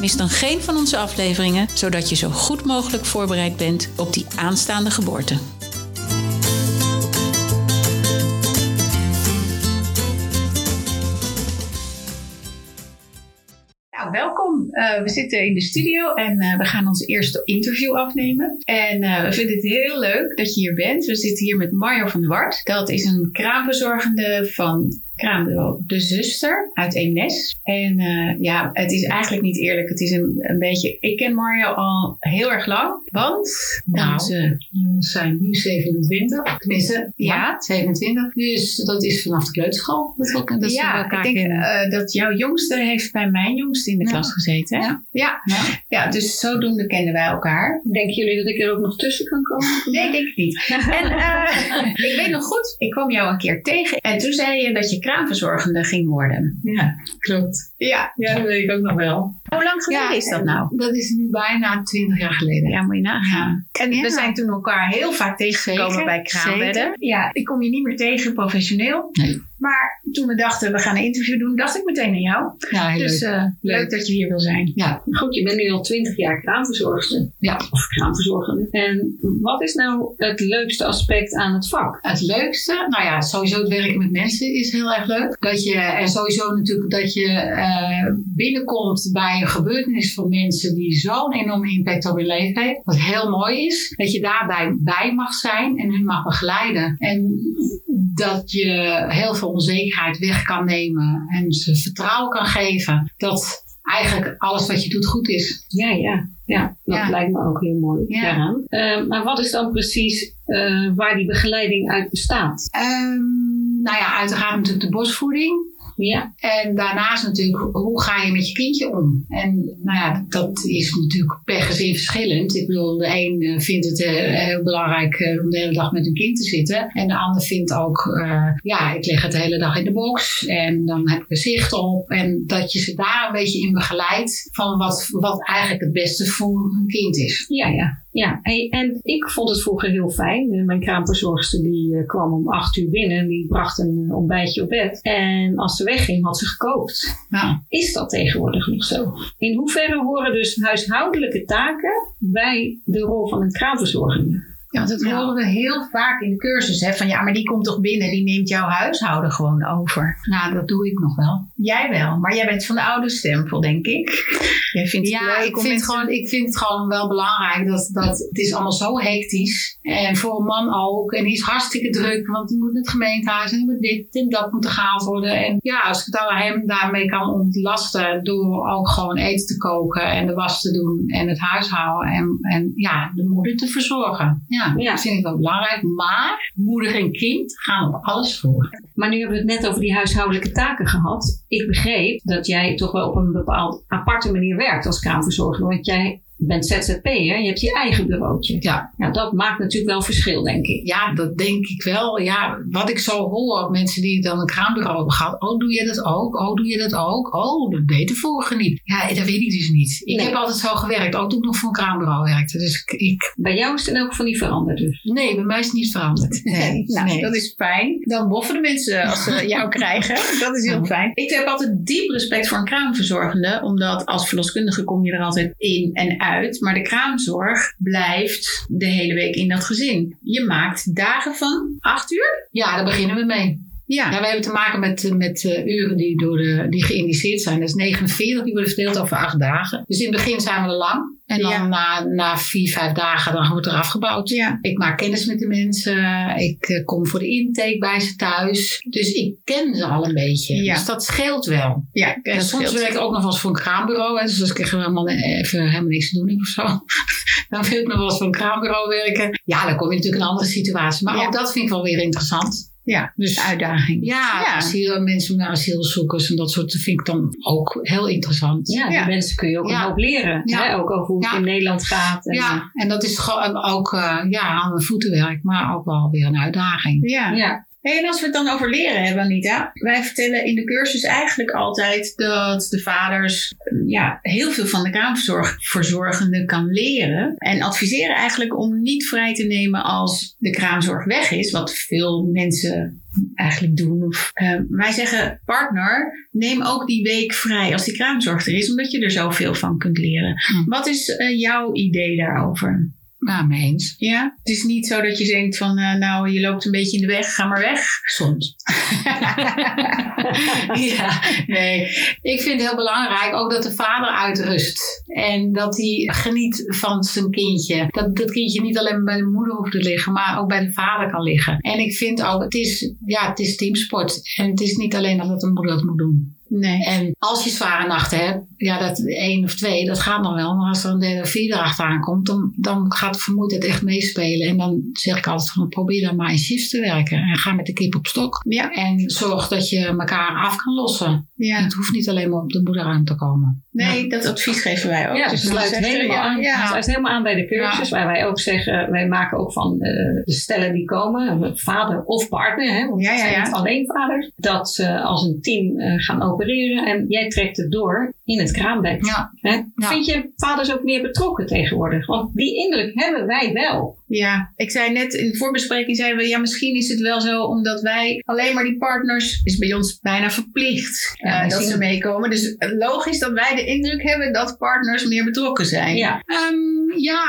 mis dan geen van onze afleveringen, zodat je zo goed mogelijk voorbereid bent op die aanstaande geboorte. Nou, welkom. Uh, we zitten in de studio en uh, we gaan ons eerste interview afnemen. En uh, we vinden het heel leuk dat je hier bent. We zitten hier met Mario van der Wart. Dat is een kraamverzorgende van kraambureau De Zuster uit Eemnes. En uh, ja, het is eigenlijk niet eerlijk. Het is een, een beetje... Ik ken Mario al heel erg lang. Want nou, onze jongens zijn nu 27. Tenminste, ja, 27. Dus dat is vanaf de kleuterschool. Dat, we, dat ja, ik denk uh, dat jouw jongste heeft bij mijn jongste in de ja. klas gezeten. Ja. Ja. ja. ja, dus zodoende kennen wij elkaar. Denken jullie dat ik er ook nog tussen kan komen? Nee, denk ik niet. en uh, ik weet nog goed, ik kwam jou een keer tegen. En toen zei je dat je kraamverzorgende ging worden. Ja, klopt. Ja, ja dat weet ik ook nog wel. Hoe lang geleden ja, is dat nou? Dat is nu bijna twintig jaar geleden. Ja, moet je nagaan. Ja. En we zijn toen elkaar heel vaak tegengekomen bij kraambedden. Ja, ik kom je niet meer tegen professioneel. Nee. Maar toen we dachten, we gaan een interview doen, dacht ik meteen aan jou. Ja, heel dus leuk. Uh, leuk. dat je hier wil zijn. Ja, goed, je bent nu al twintig jaar kraamverzorgster. Ja. Of kraamverzorgende. En wat is nou het leukste aspect aan het vak? Het leukste? Nou ja, sowieso het werken met mensen is heel erg leuk. Dat je, en sowieso natuurlijk dat je uh, binnenkomt bij gebeurtenis van mensen die zo'n enorme impact op je leven heeft. Wat heel mooi is. Dat je daarbij bij mag zijn en hun mag begeleiden. En dat je heel veel onzekerheid weg kan nemen en ze vertrouwen kan geven dat eigenlijk alles wat je doet goed is. Ja, ja. Ja, dat ja. lijkt me ook heel mooi ja. Uh, maar wat is dan precies uh, waar die begeleiding uit bestaat? Um, nou ja, uiteraard natuurlijk de borstvoeding. Ja. En daarnaast natuurlijk, hoe ga je met je kindje om? En nou ja, dat is natuurlijk per gezin verschillend. Ik bedoel, de een eh, vindt het uh, heel belangrijk uh, om de hele dag met een kind te zitten. En de ander vindt ook, uh, ja, ik leg het de hele dag in de box en dan heb ik er zicht op. En dat je ze daar een beetje in begeleidt van wat, wat eigenlijk het beste voor een kind is. Ja, ja. Ja, en ik vond het vroeger heel fijn. Mijn kraamverzorgster die kwam om acht uur binnen en die bracht een ontbijtje op bed. En als ze wegging, had ze gekookt. Nou. Is dat tegenwoordig nog zo? In hoeverre horen dus huishoudelijke taken bij de rol van een kraamverzorgende? Ja, want dat ja. horen we heel vaak in de cursus. Hè, van ja, maar die komt toch binnen, die neemt jouw huishouden gewoon over. Nou, dat doe ik nog wel. Jij wel, maar jij bent van de oude stempel, denk ik. Jij vindt ja, ik vind, gewoon, ik vind het gewoon wel belangrijk dat, dat het is allemaal zo hectisch. En voor een man ook. En die is hartstikke druk, want die moet het gemeentehuis en moet dit en dat moeten gehaald worden. En ja, als ik dan hem daarmee kan ontlasten door ook gewoon eten te koken en de was te doen en het huishouden en, en ja, de moeder te verzorgen. Ja. Ja, dat vind ik wel belangrijk. Maar moeder en kind gaan op alles voor. Maar nu hebben we het net over die huishoudelijke taken gehad. Ik begreep dat jij toch wel op een bepaald aparte manier werkt als kraamverzorger. Want jij bent ZZP'er, je hebt je eigen bureautje. Ja. ja. Dat maakt natuurlijk wel verschil, denk ik. Ja, dat denk ik wel. Ja, wat ik zo hoor, mensen die dan een kraambureau hebben gehad. Oh, doe je dat ook? Oh, doe je dat ook? Oh, dat deed de vorige niet. Ja, dat weet ik dus niet. Ik nee. heb altijd zo gewerkt, ook toen ik nog voor een kraambureau werkte. Dus ik, Bij jou is het in elk geval niet veranderd dus? Nee, bij mij is het niet veranderd. Nee, nou, nee. dat is fijn. Dan boffen de mensen als ze jou krijgen. Dat is heel fijn. Ik heb altijd diep respect voor een kraamverzorgende, omdat als verloskundige kom je er altijd in en uit uit, maar de kraamzorg blijft de hele week in dat gezin. Je maakt dagen van acht uur? Ja, daar beginnen we mee. Ja. ja, we hebben te maken met, met uh, uren die, door de, die geïndiceerd zijn. Dat is 49, die worden verdeeld over acht dagen. Dus in het begin zijn we er lang. En dan ja. na, na vier, vijf dagen dan wordt er afgebouwd. Ja. Ik maak kennis met de mensen. Ik uh, kom voor de intake bij ze thuis. Dus ik ken ze al een beetje. Ja. Dus dat scheelt wel. Ja, en soms werk ik ook nog wel eens voor een kraambureau. Hè. Dus als ik helemaal, even helemaal niks te doen heb of zo. dan wil ik nog wel eens voor een kraambureau werken. Ja, dan kom je natuurlijk in een andere situatie. Maar ook dat vind ik wel weer interessant. Ja, dus uitdaging. Ja, ja. Asiel, mensen met asielzoekers en dat soort vind ik dan ook heel interessant. Ja, die mensen kun je ook een hoop leren. Hè? Ook over hoe het in Nederland gaat. En, ja, eh, en dat is gewoon ook uh, ja, aan mijn voetenwerk, maar ook wel weer een uitdaging. Ja. Hey, en als we het dan over leren hebben, Anita. Wij vertellen in de cursus eigenlijk altijd dat de vaders ja, heel veel van de kraamverzorgende kan leren. En adviseren eigenlijk om niet vrij te nemen als de kraamzorg weg is. Wat veel mensen eigenlijk doen. Uh, wij zeggen, partner, neem ook die week vrij als die kraamzorg er is. Omdat je er zoveel van kunt leren. Hm. Wat is uh, jouw idee daarover? Nou, mee eens. Ja? Het is niet zo dat je denkt van, uh, nou, je loopt een beetje in de weg, ga maar weg. Soms. ja, nee. Ik vind het heel belangrijk ook dat de vader uitrust. En dat hij geniet van zijn kindje. Dat dat kindje niet alleen bij de moeder hoeft te liggen, maar ook bij de vader kan liggen. En ik vind ook, het is, ja, het is teamsport. En het is niet alleen dat een moeder dat moet doen. Nee. En als je zware nachten hebt, ja, dat één of twee, dat gaat nog wel. Maar als er een derde of vierde achteraan komt, dan, dan gaat vermoeidheid echt meespelen. En dan zeg ik altijd van, probeer dan maar in shifts te werken. En ga met de kip op stok. Ja. En zorg dat je elkaar af kan lossen. Ja. het hoeft niet alleen maar op de moederruimte te komen. Nee, dat advies geven wij ook. Ja, dus sluit helemaal, aan, ja. sluit helemaal aan bij de cursus. Waar wij ook zeggen, wij maken ook van uh, de stellen die komen, vader of partner, hè, want ja, ja, ja. niet alleen vaders, dat ze als een team uh, gaan opereren en jij trekt het door in het kraambed. Ja. Vind je vaders ook meer betrokken tegenwoordig? Want die indruk hebben wij wel. Ja, ik zei net in de voorbespreking, zeiden we, ja, misschien is het wel zo omdat wij alleen maar die partners, is bij ons bijna verplicht ja, uh, dat ze meekomen. Dus logisch dat wij de indruk hebben dat partners meer betrokken zijn. Ja. Um, ja,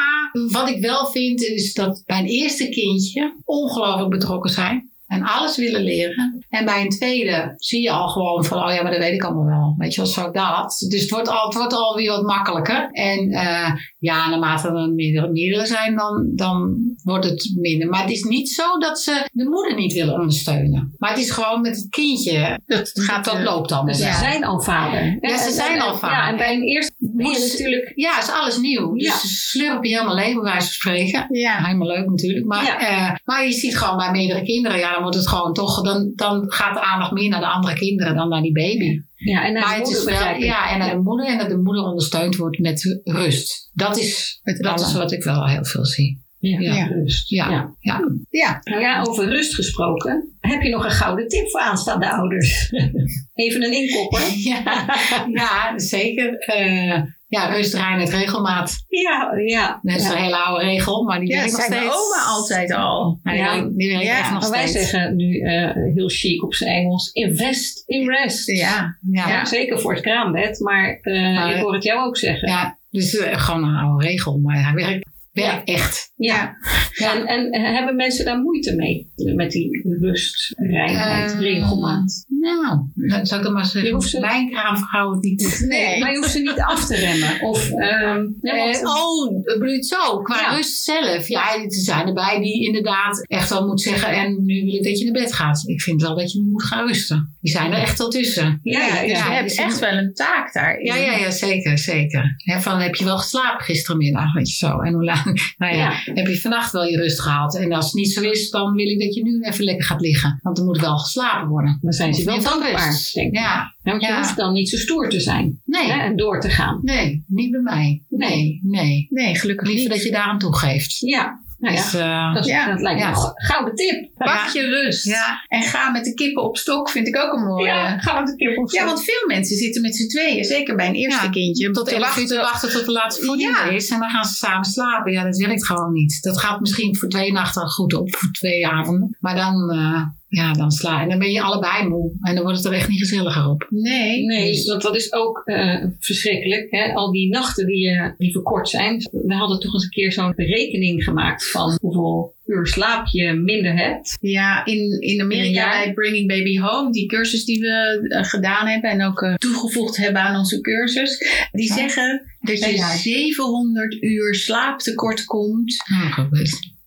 wat ik wel vind is dat bij een eerste kindje ongelooflijk betrokken zijn en alles willen leren. En bij een tweede zie je al gewoon van, oh ja, maar dat weet ik allemaal wel. Weet je wel, zo dat. Dus het wordt, al, het wordt alweer wat makkelijker. En uh, ja, naarmate er meerdere, meerdere zijn, dan, dan wordt het minder. Maar het is niet zo dat ze de moeder niet willen ondersteunen. Maar het is gewoon met het kindje, dat, gaat, dat loopt allemaal Ze zijn al vader. Ja, ze zijn al vader. Ja, en bij een eerste moest, natuurlijk... Ja, is alles nieuw. Dus ja. slurp je helemaal leeg, bij wijze van spreken. Ja. Helemaal leuk natuurlijk. Maar, ja. uh, maar je ziet gewoon bij meerdere kinderen, ja, dan wordt het gewoon toch, dan, dan gaat de aandacht meer naar de andere kinderen dan naar die baby. Ja, en naar de moeder. Wel, ja, en naar de moeder en dat de moeder ondersteund wordt met rust. Dat is, dat is wat ik wel heel veel zie. Ja, ja. Rust. Ja. Ja. ja. ja. Nou ja, over rust gesproken. Heb je nog een gouden tip voor aanstaande ouders? Even een inkopper. ja, ja, zeker. Uh, ja, rust, reinheid, regelmaat. Ja, ja. Dat is een hele oude regel, maar die ja, werkt nog steeds. oma altijd al. ja, die werkt ja. echt nog maar steeds. wij zeggen nu uh, heel chic op zijn Engels, invest in rest. Ja. ja. Zeker voor het kraambed, maar, uh, maar ik hoor het jou ook zeggen. Ja, dus uh, gewoon een oude regel, maar hij werkt ja, echt. Ja. ja. En, en, hebben mensen daar moeite mee? Met die rust, reinheid, uh, regelmaat? Nou, dan zou ik dan maar zeggen. Ze, mijn kraamvrouw niet. Nee. Maar je hoeft ze niet af te remmen. Of, um, ja, uh, oh, bedoelt zo. Qua rust zelf. Ja, er zijn erbij die inderdaad echt wel moet zeggen. En nu wil ik dat je naar bed gaat. Ik vind wel dat je nu moet gaan rusten. Die zijn er echt al tussen. Ja, ja, dus je hebt echt wel een taak daar. Ja, ja, ja, zeker, zeker. van heb je wel geslapen gisterenmiddag? Weet je zo. En hoe lang? nou ja, heb je vannacht wel je rust gehad? En als het niet zo is, dan wil ik dat je nu even lekker gaat liggen. Want er moet wel geslapen worden. Dan zijn ze wel dankbaar, denk ik. Ja. want je hoeft dan niet zo stoer te zijn. Nee. Hè, en door te gaan. Nee, niet bij mij. Nee, nee. Nee, gelukkig Liever dat je daar aan toegeeft. Ja, nou ja, dus, uh, dat, ja, dat lijkt me een gouden tip. Pak je rust. Ja. En ga met de kippen op stok, vind ik ook een mooie. Ja, ga met de kippen op stok. Ja, want veel mensen zitten met z'n tweeën, zeker bij een eerste kindje. Tot de wachten, te wachten tot de laatste voeding er is en dan gaan ze samen slapen. Ja, dat werkt gewoon niet. Dat gaat misschien voor twee nachten goed op, voor twee avonden. Maar dan... Uh, ja, dan sla en dan ben je allebei moe. En dan wordt het er echt niet gezelliger op. Nee. Nee, dus want dat is ook uh, verschrikkelijk. Hè? Al die nachten die, uh, die verkort zijn. We hadden toch eens een keer zo'n berekening gemaakt van hoeveel uur slaap je minder hebt. Ja, in, in Amerika bij Bringing Baby Home, die cursus die we uh, gedaan hebben en ook toegevoegd hebben aan onze cursus. Die zeggen dat je 700 uur slaaptekort komt. Oh,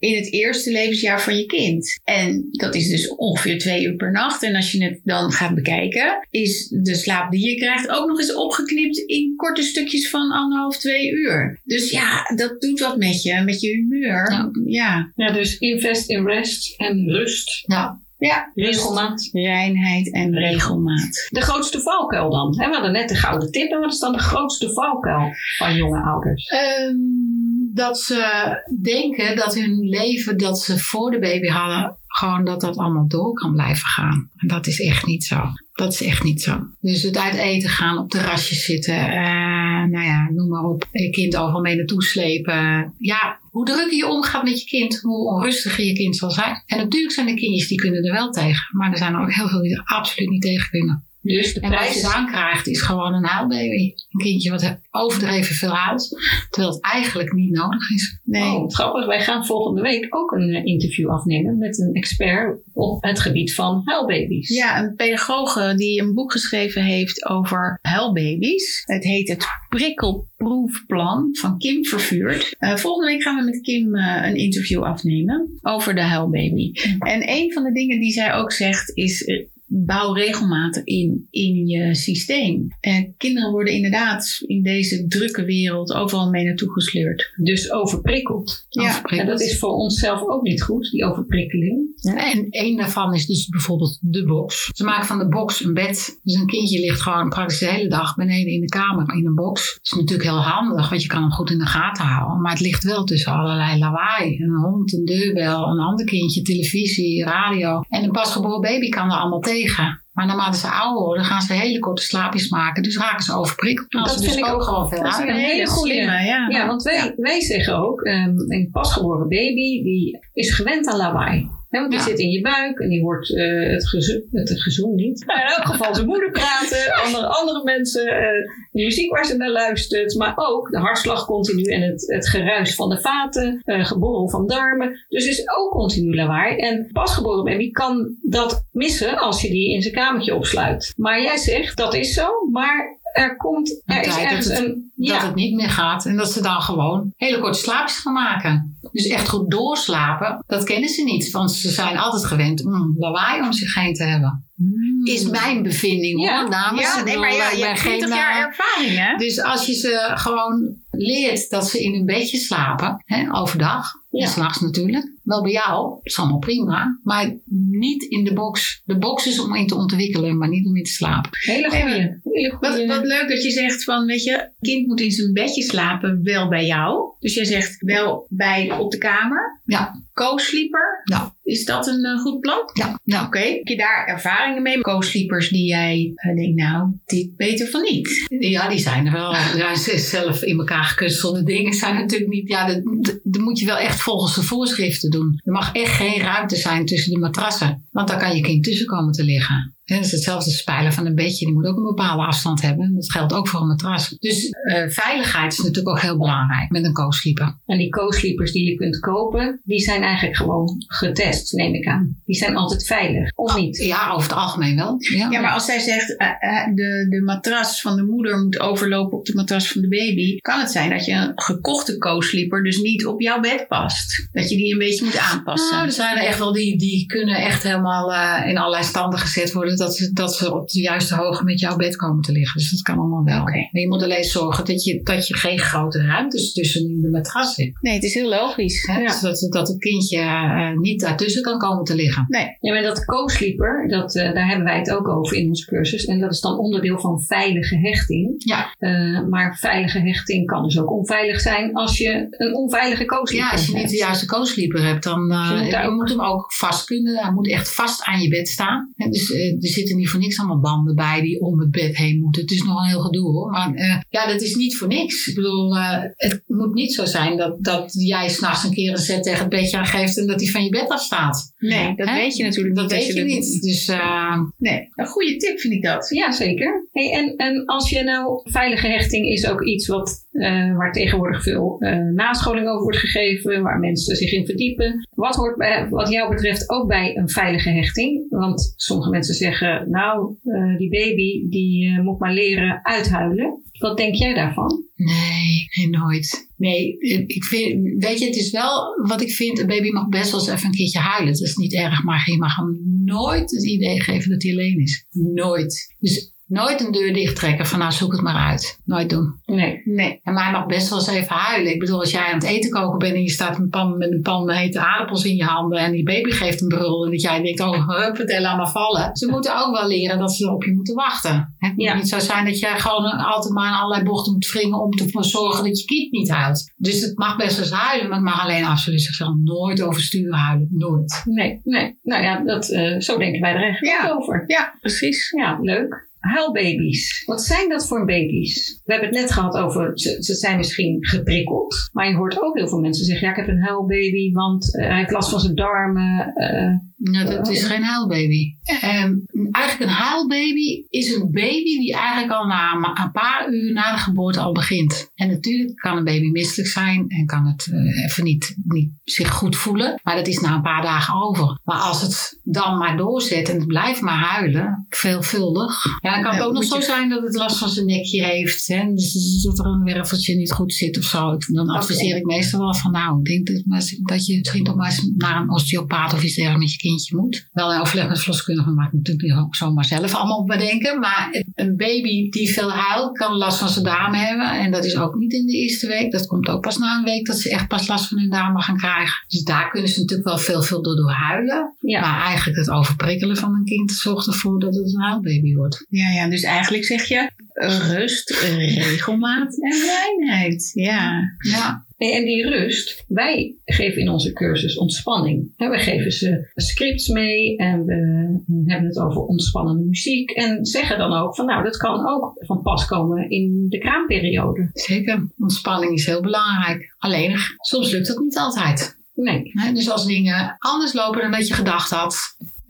in het eerste levensjaar van je kind. En dat is dus ongeveer twee uur per nacht. En als je het dan gaat bekijken, is de slaap die je krijgt ook nog eens opgeknipt in korte stukjes van anderhalf, twee uur. Dus ja, dat doet wat met je, met je humeur. Ja, ja. ja dus invest in rest en rust. Ja. Ja, regelmaat. Reinheid en regelmaat. De grootste valkuil dan? We hadden net de gouden tip. En wat is dan de grootste valkuil van jonge ouders? Ehm, dat ze denken dat hun leven dat ze voor de baby hadden, gewoon dat dat allemaal door kan blijven gaan. En dat is echt niet zo. Dat is echt niet zo. Dus het uit eten gaan, op terrasjes zitten, uh, nou ja, noem maar op, je kind overal mee naartoe slepen. Ja, hoe drukker je omgaat met je kind, hoe onrustiger je kind zal zijn. En natuurlijk zijn er kindjes die kunnen er wel tegen, maar er zijn er ook heel veel die er absoluut niet tegen kunnen. Dus de en prijs... wat je dan krijgt is gewoon een huilbaby. Een kindje wat overdreven veel huilt, terwijl het eigenlijk niet nodig is. Nee, oh, grappig. Wij gaan volgende week ook een eh, interview afnemen met een expert op het gebied van huilbaby's. Ja, een pedagoge die een boek geschreven heeft over huilbaby's. Het heet het prikkelproefplan van Kim Vervuurd. Uh, volgende week gaan we met Kim uh, een interview afnemen over de huilbaby. En een van de dingen die zij ook zegt is bouw regelmatig in in je systeem. En kinderen worden inderdaad in deze drukke wereld overal mee naartoe gesleurd. Dus overprikkeld. Ja, en dat is voor onszelf ook niet goed, die overprikkeling. En één daarvan is dus bijvoorbeeld de box. Ze maken van de box een bed. Dus een kindje ligt gewoon praktisch de hele dag beneden in de kamer in een box. Dat is natuurlijk heel handig, want je kan hem goed in de gaten houden. Maar het ligt wel tussen allerlei lawaai. Een hond, een deurbel, een ander kindje, televisie, radio. En een pasgeboren baby kan er allemaal tegen. Maar naarmate ze ouder worden, gaan ze hele korte slaapjes maken. Dus raken ze overprikkeld. Dat vind dus ik ook gewoon veel Dat is een hele goede. Ja. ja, want wij, wij zeggen ook, um, een pasgeboren baby die is gewend aan lawaai want die zit in je buik en die hoort uh, het, gezoen, het gezoen niet. Maar in elk geval zijn moeder praten, andere, andere mensen, uh, de muziek waar ze naar luistert. Maar ook de hartslag continu en het, het geruis van de vaten, uh, geborrel van darmen. Dus is ook continu lawaai. En pasgeboren baby kan dat missen als je die in zijn kamertje opsluit. Maar jij zegt dat is zo, maar er komt, er is ergens dat het, een... Ja. Dat het niet meer gaat en dat ze dan gewoon hele korte slaapjes gaan maken. Dus echt goed doorslapen, dat kennen ze niet. Want ze zijn altijd gewend om lawaai om zich heen te hebben. Hmm. Is mijn bevinding hoor, dames. Ja, nee, maar ja, je hebt 20 jaar ervaring hè? Dus als je ze gewoon leert dat ze in hun bedje slapen, hè, overdag, ja. en s'nachts natuurlijk. Wel bij jou, is allemaal prima. Maar niet in de box. De box is om in te ontwikkelen, maar niet om in te slapen. Hele goede. Wat, wat leuk dat je zegt van, weet je, kind moet in zijn bedje slapen, wel bij jou. Dus jij zegt wel bij op de kamer. Ja. Co-sleeper. Ja. Is dat een uh, goed plan? Ja. ja. Oké. Heb je daar ervaringen mee? Co-sleepers die jij uh, denkt, nou, dit beter van niet. Ja, die zijn er wel. Ja, zelf in elkaar gekunstelde dingen zijn natuurlijk niet. Ja, dat, dat moet je wel echt volgens de voorschriften doen. Er mag echt geen ruimte zijn tussen de matrassen. Want daar kan je kind tussen komen te liggen. Het is hetzelfde spijlen van een bedje. Die moet ook een bepaalde afstand hebben. Dat geldt ook voor een matras. Dus uh, veiligheid is natuurlijk ook heel belangrijk met een co-sleeper. En die co-sleepers die je kunt kopen, die zijn eigenlijk gewoon getest, neem ik aan. Die zijn altijd veilig, of niet? Ja, over het algemeen wel. Ja, ja maar als zij zegt uh, uh, de, de matras van de moeder moet overlopen op de matras van de baby, kan het zijn dat je een gekochte co-sleeper dus niet op jouw bed past. Dat je die een beetje moet aanpassen. Nou, er zijn er echt wel die, die kunnen echt helemaal in allerlei standen gezet worden dat ze, dat ze op de juiste hoogte met jouw bed komen te liggen. Dus dat kan allemaal wel. Okay. Maar je moet alleen zorgen dat je, dat je geen grote ruimtes tussen de matras hebt. Nee, het is heel logisch. Hè? Dus dat, dat het kindje uh, niet daartussen kan komen te liggen. Nee. Ja, maar dat co-sleeper, dat, uh, daar hebben wij het ook over in onze cursus. En dat is dan onderdeel van veilige hechting. Ja. Uh, maar veilige hechting kan dus ook onveilig zijn als je een onveilige co-sleeper hebt. Ja, als je niet de juiste co-sleeper hebt, dan uh, je moet, hem ook vast kunnen. Hij moet echt vast aan je bed staan. Dus er zitten niet voor niks allemaal banden bij die om het bed heen moeten. Het is nog een heel gedoe hoor. Maar uh, ja, dat is niet voor niks. Ik bedoel, uh, het moet niet zo zijn dat, dat jij s'nachts een keer een set tegen het bedje aangeeft en dat hij van je bed afstaat. Nee, dat weet je natuurlijk dat niet. Dat weet je, niet. Dus, uh, nee, een goede tip vind ik dat. Ja, zeker. Hey, en, en als je nou, veilige hechting is ook iets wat, waar tegenwoordig veel nascholing over wordt gegeven, waar mensen zich in verdiepen. Wat hoort bij, wat jou betreft ook bij een veilige hechting? Want sommige mensen zeggen, nou, uh, die baby die uh, moet maar leren uithuilen. Wat denk jij daarvan? Nee, nooit. Nee, ik vind, weet je, het is wel wat ik vind, een baby mag best wel eens even een keertje huilen. Dat is niet erg, maar je mag hem nooit het idee geven dat hij alleen is. Nooit. Dus Nooit een deur dicht trekken van nou zoek het maar uit. Nooit doen. Nee. nee. En mij mag best wel eens even huilen. Ik bedoel, als jij aan het eten koken bent en je staat een pan, met een pan hete aardappels in je handen en die baby geeft een brul en dat jij denkt, oh, hup, het maar vallen. Ze moeten ook wel leren dat ze op je moeten wachten. Het moet niet zo zijn dat jij gewoon altijd maar in allerlei bochten moet wringen om te zorgen dat je kind niet huilt. Dus het mag best wel eens huilen, maar het mag alleen absoluut zichzelf nooit oversturen huilen. Nooit. Nee, nee. Nou ja, dat, uh, zo denken wij er eigenlijk over. Ja, precies. Ja, leuk. Huilbaby's. Wat zijn dat voor baby's? We hebben het net gehad over, ze, zijn misschien geprikkeld. Maar je hoort ook heel veel mensen zeggen, ja ik heb een huilbaby, want uh, hij heeft last van zijn darmen. Uh, nou, dat is geen huilbaby. Um, eigenlijk een huilbaby is een baby die eigenlijk al na een paar uur na de geboorte al begint. En natuurlijk kan een baby misselijk zijn en kan het uh, even niet, niet zich goed voelen. Maar dat is na een paar dagen over. Maar als het dan maar doorzet en het blijft maar huilen, veelvuldig. Ja, dan kan het ook nog zo zijn dat het last van zijn nekje heeft. Hè? Dus dat er een werveltje niet goed zit of zo. Dan adviseer ik meestal wel van nou, ik denk dat, dat je misschien toch maar eens naar een osteopaat of iets dergelijks met je kind kindje moet. Wel een overleg met verloskundige maakt natuurlijk niet zomaar zelf allemaal bedenken. Maar een baby die veel huilt kan last van zijn darmen hebben. En dat is ook niet in de eerste week. Dat komt ook pas na een week dat ze echt pas last van hun darmen gaan krijgen. Dus daar kunnen ze natuurlijk wel veel, veel door, door huilen. Maar eigenlijk het overprikkelen van een kind zorgt ervoor dat het een huilbaby wordt. Ja, ja, dus eigenlijk zeg je rust, regelmaat en reinheid. Ja. ja. En die rust, wij geven in onze cursus ontspanning. We geven ze scripts mee en we hebben het over ontspannende muziek. En zeggen dan ook van nou, dat kan ook van pas komen in de kraamperiode. Zeker, ontspanning is heel belangrijk. Alleen, soms lukt het niet altijd. Nee. Dus als dingen anders lopen dan dat je gedacht had,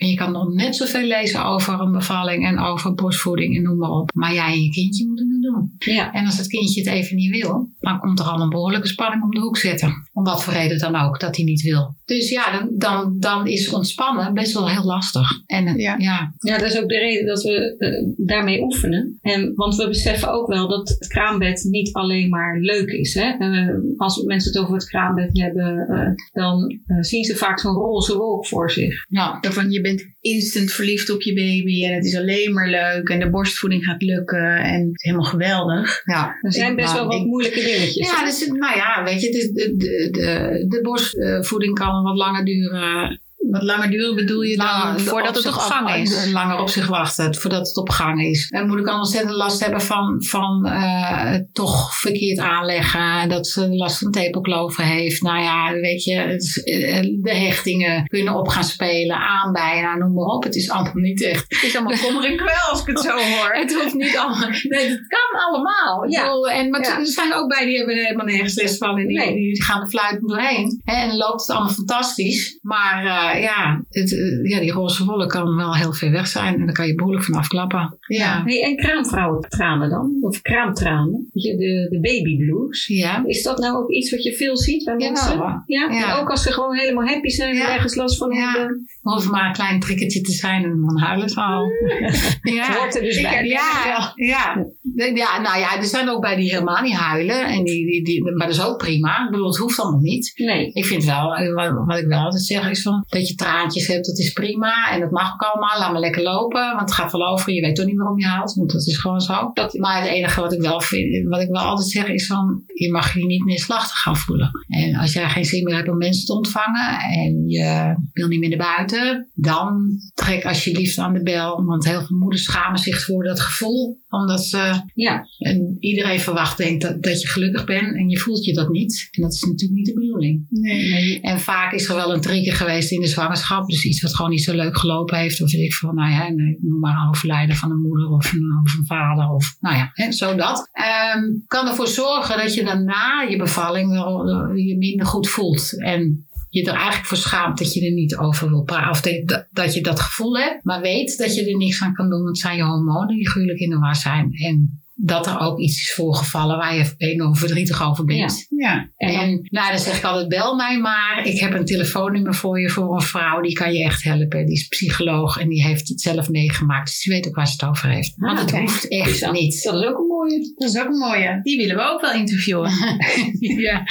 en je kan nog net zoveel lezen over een bevalling en over borstvoeding en noem maar op. Maar jij en je kindje moeten het doen. Ja. En als het kindje het even niet wil, dan komt er al een behoorlijke spanning om de hoek zitten. Om wat voor reden dan ook, dat hij niet wil. Dus ja, dan, dan, dan is ontspannen best wel heel lastig. En, eh, ja. ja. Ja. dat is ook de reden dat we uh, daarmee oefenen. En, want we beseffen ook wel dat het kraambed niet alleen maar leuk is. Hè? Uh, als mensen het over het kraambed hebben, dan zien ze vaak zo'n roze wolk voor zich. Ja, van je bent instant verliefd op je baby en het is alleen maar leuk en de borstvoeding gaat lukken en het is helemaal geweldig. Ja, er zijn best wel wat moeilijke dingetjes. Ja, dus, nou ja, weet je, de, de, de, de borstvoeding kan wat langer duren wat langer duren bedoel je dan voordat het op gang is? Langer op zich wachten, voordat het op gang is. En moet ik al ontzettend last hebben van, van uh, toch verkeerd aanleggen. Dat ze last van tepelkloven heeft. Nou ja, weet je, eh, de hechtingen kunnen op gaan spelen, aanbijen, nou, noem maar op. Het is allemaal niet echt. Het is allemaal kommer en kwel als ik het zo hoor. het hoeft niet allemaal. Nee, het kan allemaal. Ja. Bedoel, en, maar er zijn ook bij die hebben helemaal nergens les van. En die, nee. die gaan er fluitend doorheen. En dan loopt het allemaal fantastisch. Maar uh, ja, het, eh, ja, die roze wollen kan wel heel ver weg zijn. En dan kan je behoorlijk vanaf klappen. Ja. Hey, en kraamvrouwentranen dan? Of kraamtranen? De, de baby blues. Ja. Is dat nou ook iets wat je veel ziet bij mensen? Ja. ja? Ook als ze gewoon helemaal happy zijn en ergens last van hebben. Hoeft maar een klein trikketje te zijn en dan huilen ze al. ja. Hoort er dus bij. Ja, ja. ja, nou ja, er zijn ook bij die helemaal niet huilen. En die, die, die, maar dat is ook prima. Ik bedoel, het hoeft allemaal niet. Nee. Ik vind wel, eh, wat, wat ik wel altijd zeg, is van, dat je traantjes hebt, dat is prima. En dat mag ook allemaal. Laat me lekker lopen. Want het gaat wel over. Je weet toch niet waarom je haalt. Want dat is gewoon zo. Dat, maar het enige wat ik wel vind, wat ik wel altijd zeg, is van, je mag je niet neerslachtig gaan voelen. En als jij geen zin meer hebt om mensen te ontvangen en je wil niet meer naar buiten dan trek alsjeblieft aan de bel. Want heel veel moeders schamen zich voor dat gevoel. Omdat ze, ja. en iedereen verwacht denkt dat, dat je gelukkig bent en je voelt je dat niet. En dat is natuurlijk niet de bedoeling. Nee. En vaak is er wel een trigger geweest in de zwangerschap. Dus iets wat gewoon niet zo leuk gelopen heeft. Of weet ik van, nou ja, nee, noem maar een overlijden van een moeder of een, of een vader. Of nou ja, hè, zo dat. Um, kan ervoor zorgen dat je daarna je bevalling wel uh, je minder goed voelt. En je er eigenlijk voor schaamt dat je er niet over wil praten. Of dat, dat je dat gevoel hebt, maar weet dat je er niks aan kan doen. Het zijn je hormonen die gruwelijk in de war zijn. En dat er ook iets is voorgevallen waar je enorm verdrietig over bent. Ja. En nou, dan zeg ik altijd, bel mij maar. Ik heb een telefoonnummer voor je voor een vrouw. Die kan je echt helpen. Die is psycholoog en die heeft het zelf meegemaakt. Dus die weet ook waar ze het over heeft. Want het hoeft echt niet. Dat is ook een mooie. Dat is ook een mooie. Die willen we ook wel interviewen. ja.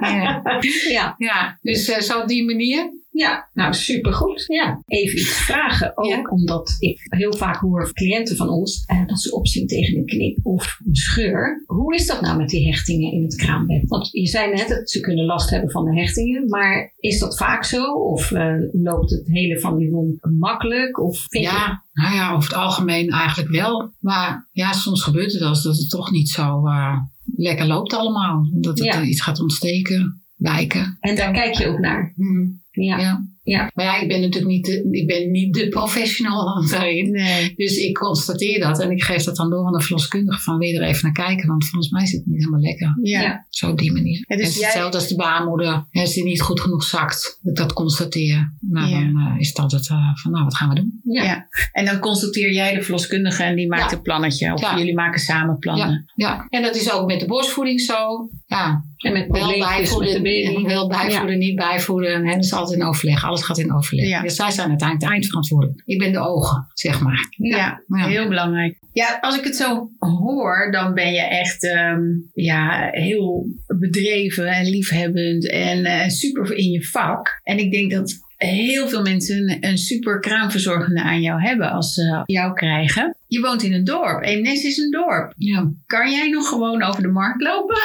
ja. ja. ja. Dus uh, zo op die manier. Ja, nou supergoed. Ja. Even iets vragen ook, omdat ik heel vaak hoor cliënten van ons eh, dat ze opzien tegen een knip of een scheur. Hoe is dat nou met die hechtingen in het kraambed? Want je zei net dat ze kunnen last hebben van de hechtingen, maar is dat vaak zo? Of uh, loopt het hele van die wond makkelijk? Of ja, nou ja, over het algemeen eigenlijk wel. Maar ja, soms gebeurt het als dat het toch niet zo uh, lekker loopt allemaal. Dat het ja. iets gaat ontsteken, wijken. En daar kijk je ook naar. Mm. Ja. ja. Ja. Maar ja, ik ben natuurlijk niet de, ik ben niet de professional daarin. Nee. Dus ik constateer dat en ik geef dat dan door aan de verloskundige van weer er even naar kijken. Want volgens mij zit het niet helemaal lekker. Ja. Zo op die manier. Ja, dus het is hetzelfde als de baarmoeder. Als die niet goed genoeg zakt, dat ik dat constateer. Nou, dan uh, is het altijd uh, van nou, wat gaan we doen? Ja. En dan constateer jij de verloskundige en die maakt een plannetje. Of jullie maken samen plannen. Ja. en dat is ook met de borstvoeding zo. Ja. En met wel bijvoeden, met wel bijvoeden, niet bijvoeden. En dat is altijd in overleg. Alles gaat in overleg. Ja. Dus zij zijn uiteindelijk de eindverantwoordelijk. Ik ben de ogen, zeg maar. Ja, ja. heel belangrijk. Ja, als ik het zo hoor, dan ben je echt um, ja, heel bedreven en liefhebbend en uh, super in je vak. En ik denk dat heel veel mensen een super kraamverzorgende aan jou hebben als ze jou krijgen. Je woont in een dorp. Eemnes is een dorp. Ja. Kan jij nog gewoon over de markt lopen?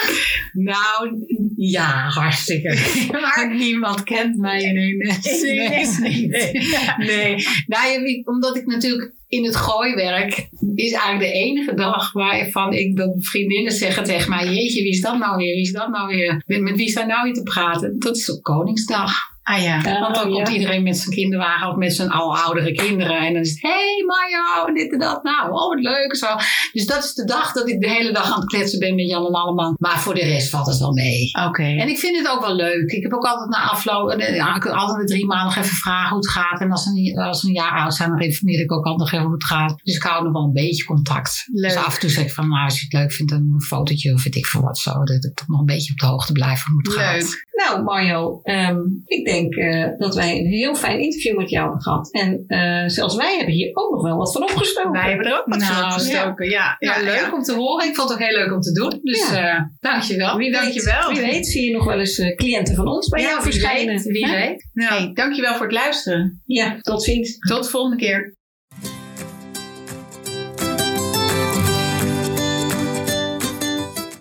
Nou, ja, hartstikke. maar niemand kent mij in Eemnes. Nee, nee, nee. Nou, omdat ik natuurlijk in het gooiwerk is eigenlijk de enige dag waarvan ik dat vriendinnen zeggen tegen mij: Jeetje, wie is dat nou weer? Wie is dat nou weer? Met wie zijn nou weer te praten? Dat is op Koningsdag. Ah ja. Want dan komt iedereen met zijn kinderwagen of met zijn al oudere kinderen. En dan is het, hé hey Mario, dit en dat. Nou, oh wat leuk. Zo. Dus dat is de dag dat ik de hele dag aan het kletsen ben met Jan en Alleman. Maar voor de rest valt het wel mee. Oké. En ik vind het ook wel leuk. Ik heb ook altijd na afloop, ja, ik altijd de drie maanden nog even vragen hoe het gaat. En als ze een, als een jaar oud zijn, dan informeer ik ook altijd nog even hoe het gaat. Dus ik hou nog wel een beetje contact. Leuk. Dus af en toe zeg ik van, nou, als je het leuk vindt, dan een fotootje of weet ik veel wat zo. Dat ik toch nog een beetje op de hoogte blijf van hoe het leuk. gaat. Nou, Mario, um, ik denk uh, dat wij een heel fijn interview met jou hebben gehad. En uh, zelfs wij hebben hier ook nog wel wat van opgestoken. Wij hebben er ook wat nou, van opgestoken, ja. Ja, ja, ja leuk om te horen. Ik vond het ook heel leuk om te doen. Dus ja. uh, dankjewel. Wie dankjewel. Weet, wie weet zie je nog wel eens cliënten van ons bij jou verschijnen. Weet, wie weet. Ja. Hey, dankjewel voor het luisteren. Ja, tot ziens. Tot de volgende keer.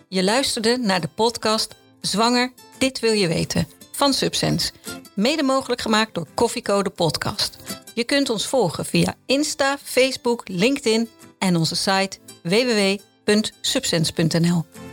Je luisterde naar de podcast Zwanger, dit wil je weten van Subsense. Mede mogelijk gemaakt door Koffiecode Podcast. Je kunt ons volgen via Insta, Facebook, LinkedIn en onze site www.subsense.nl.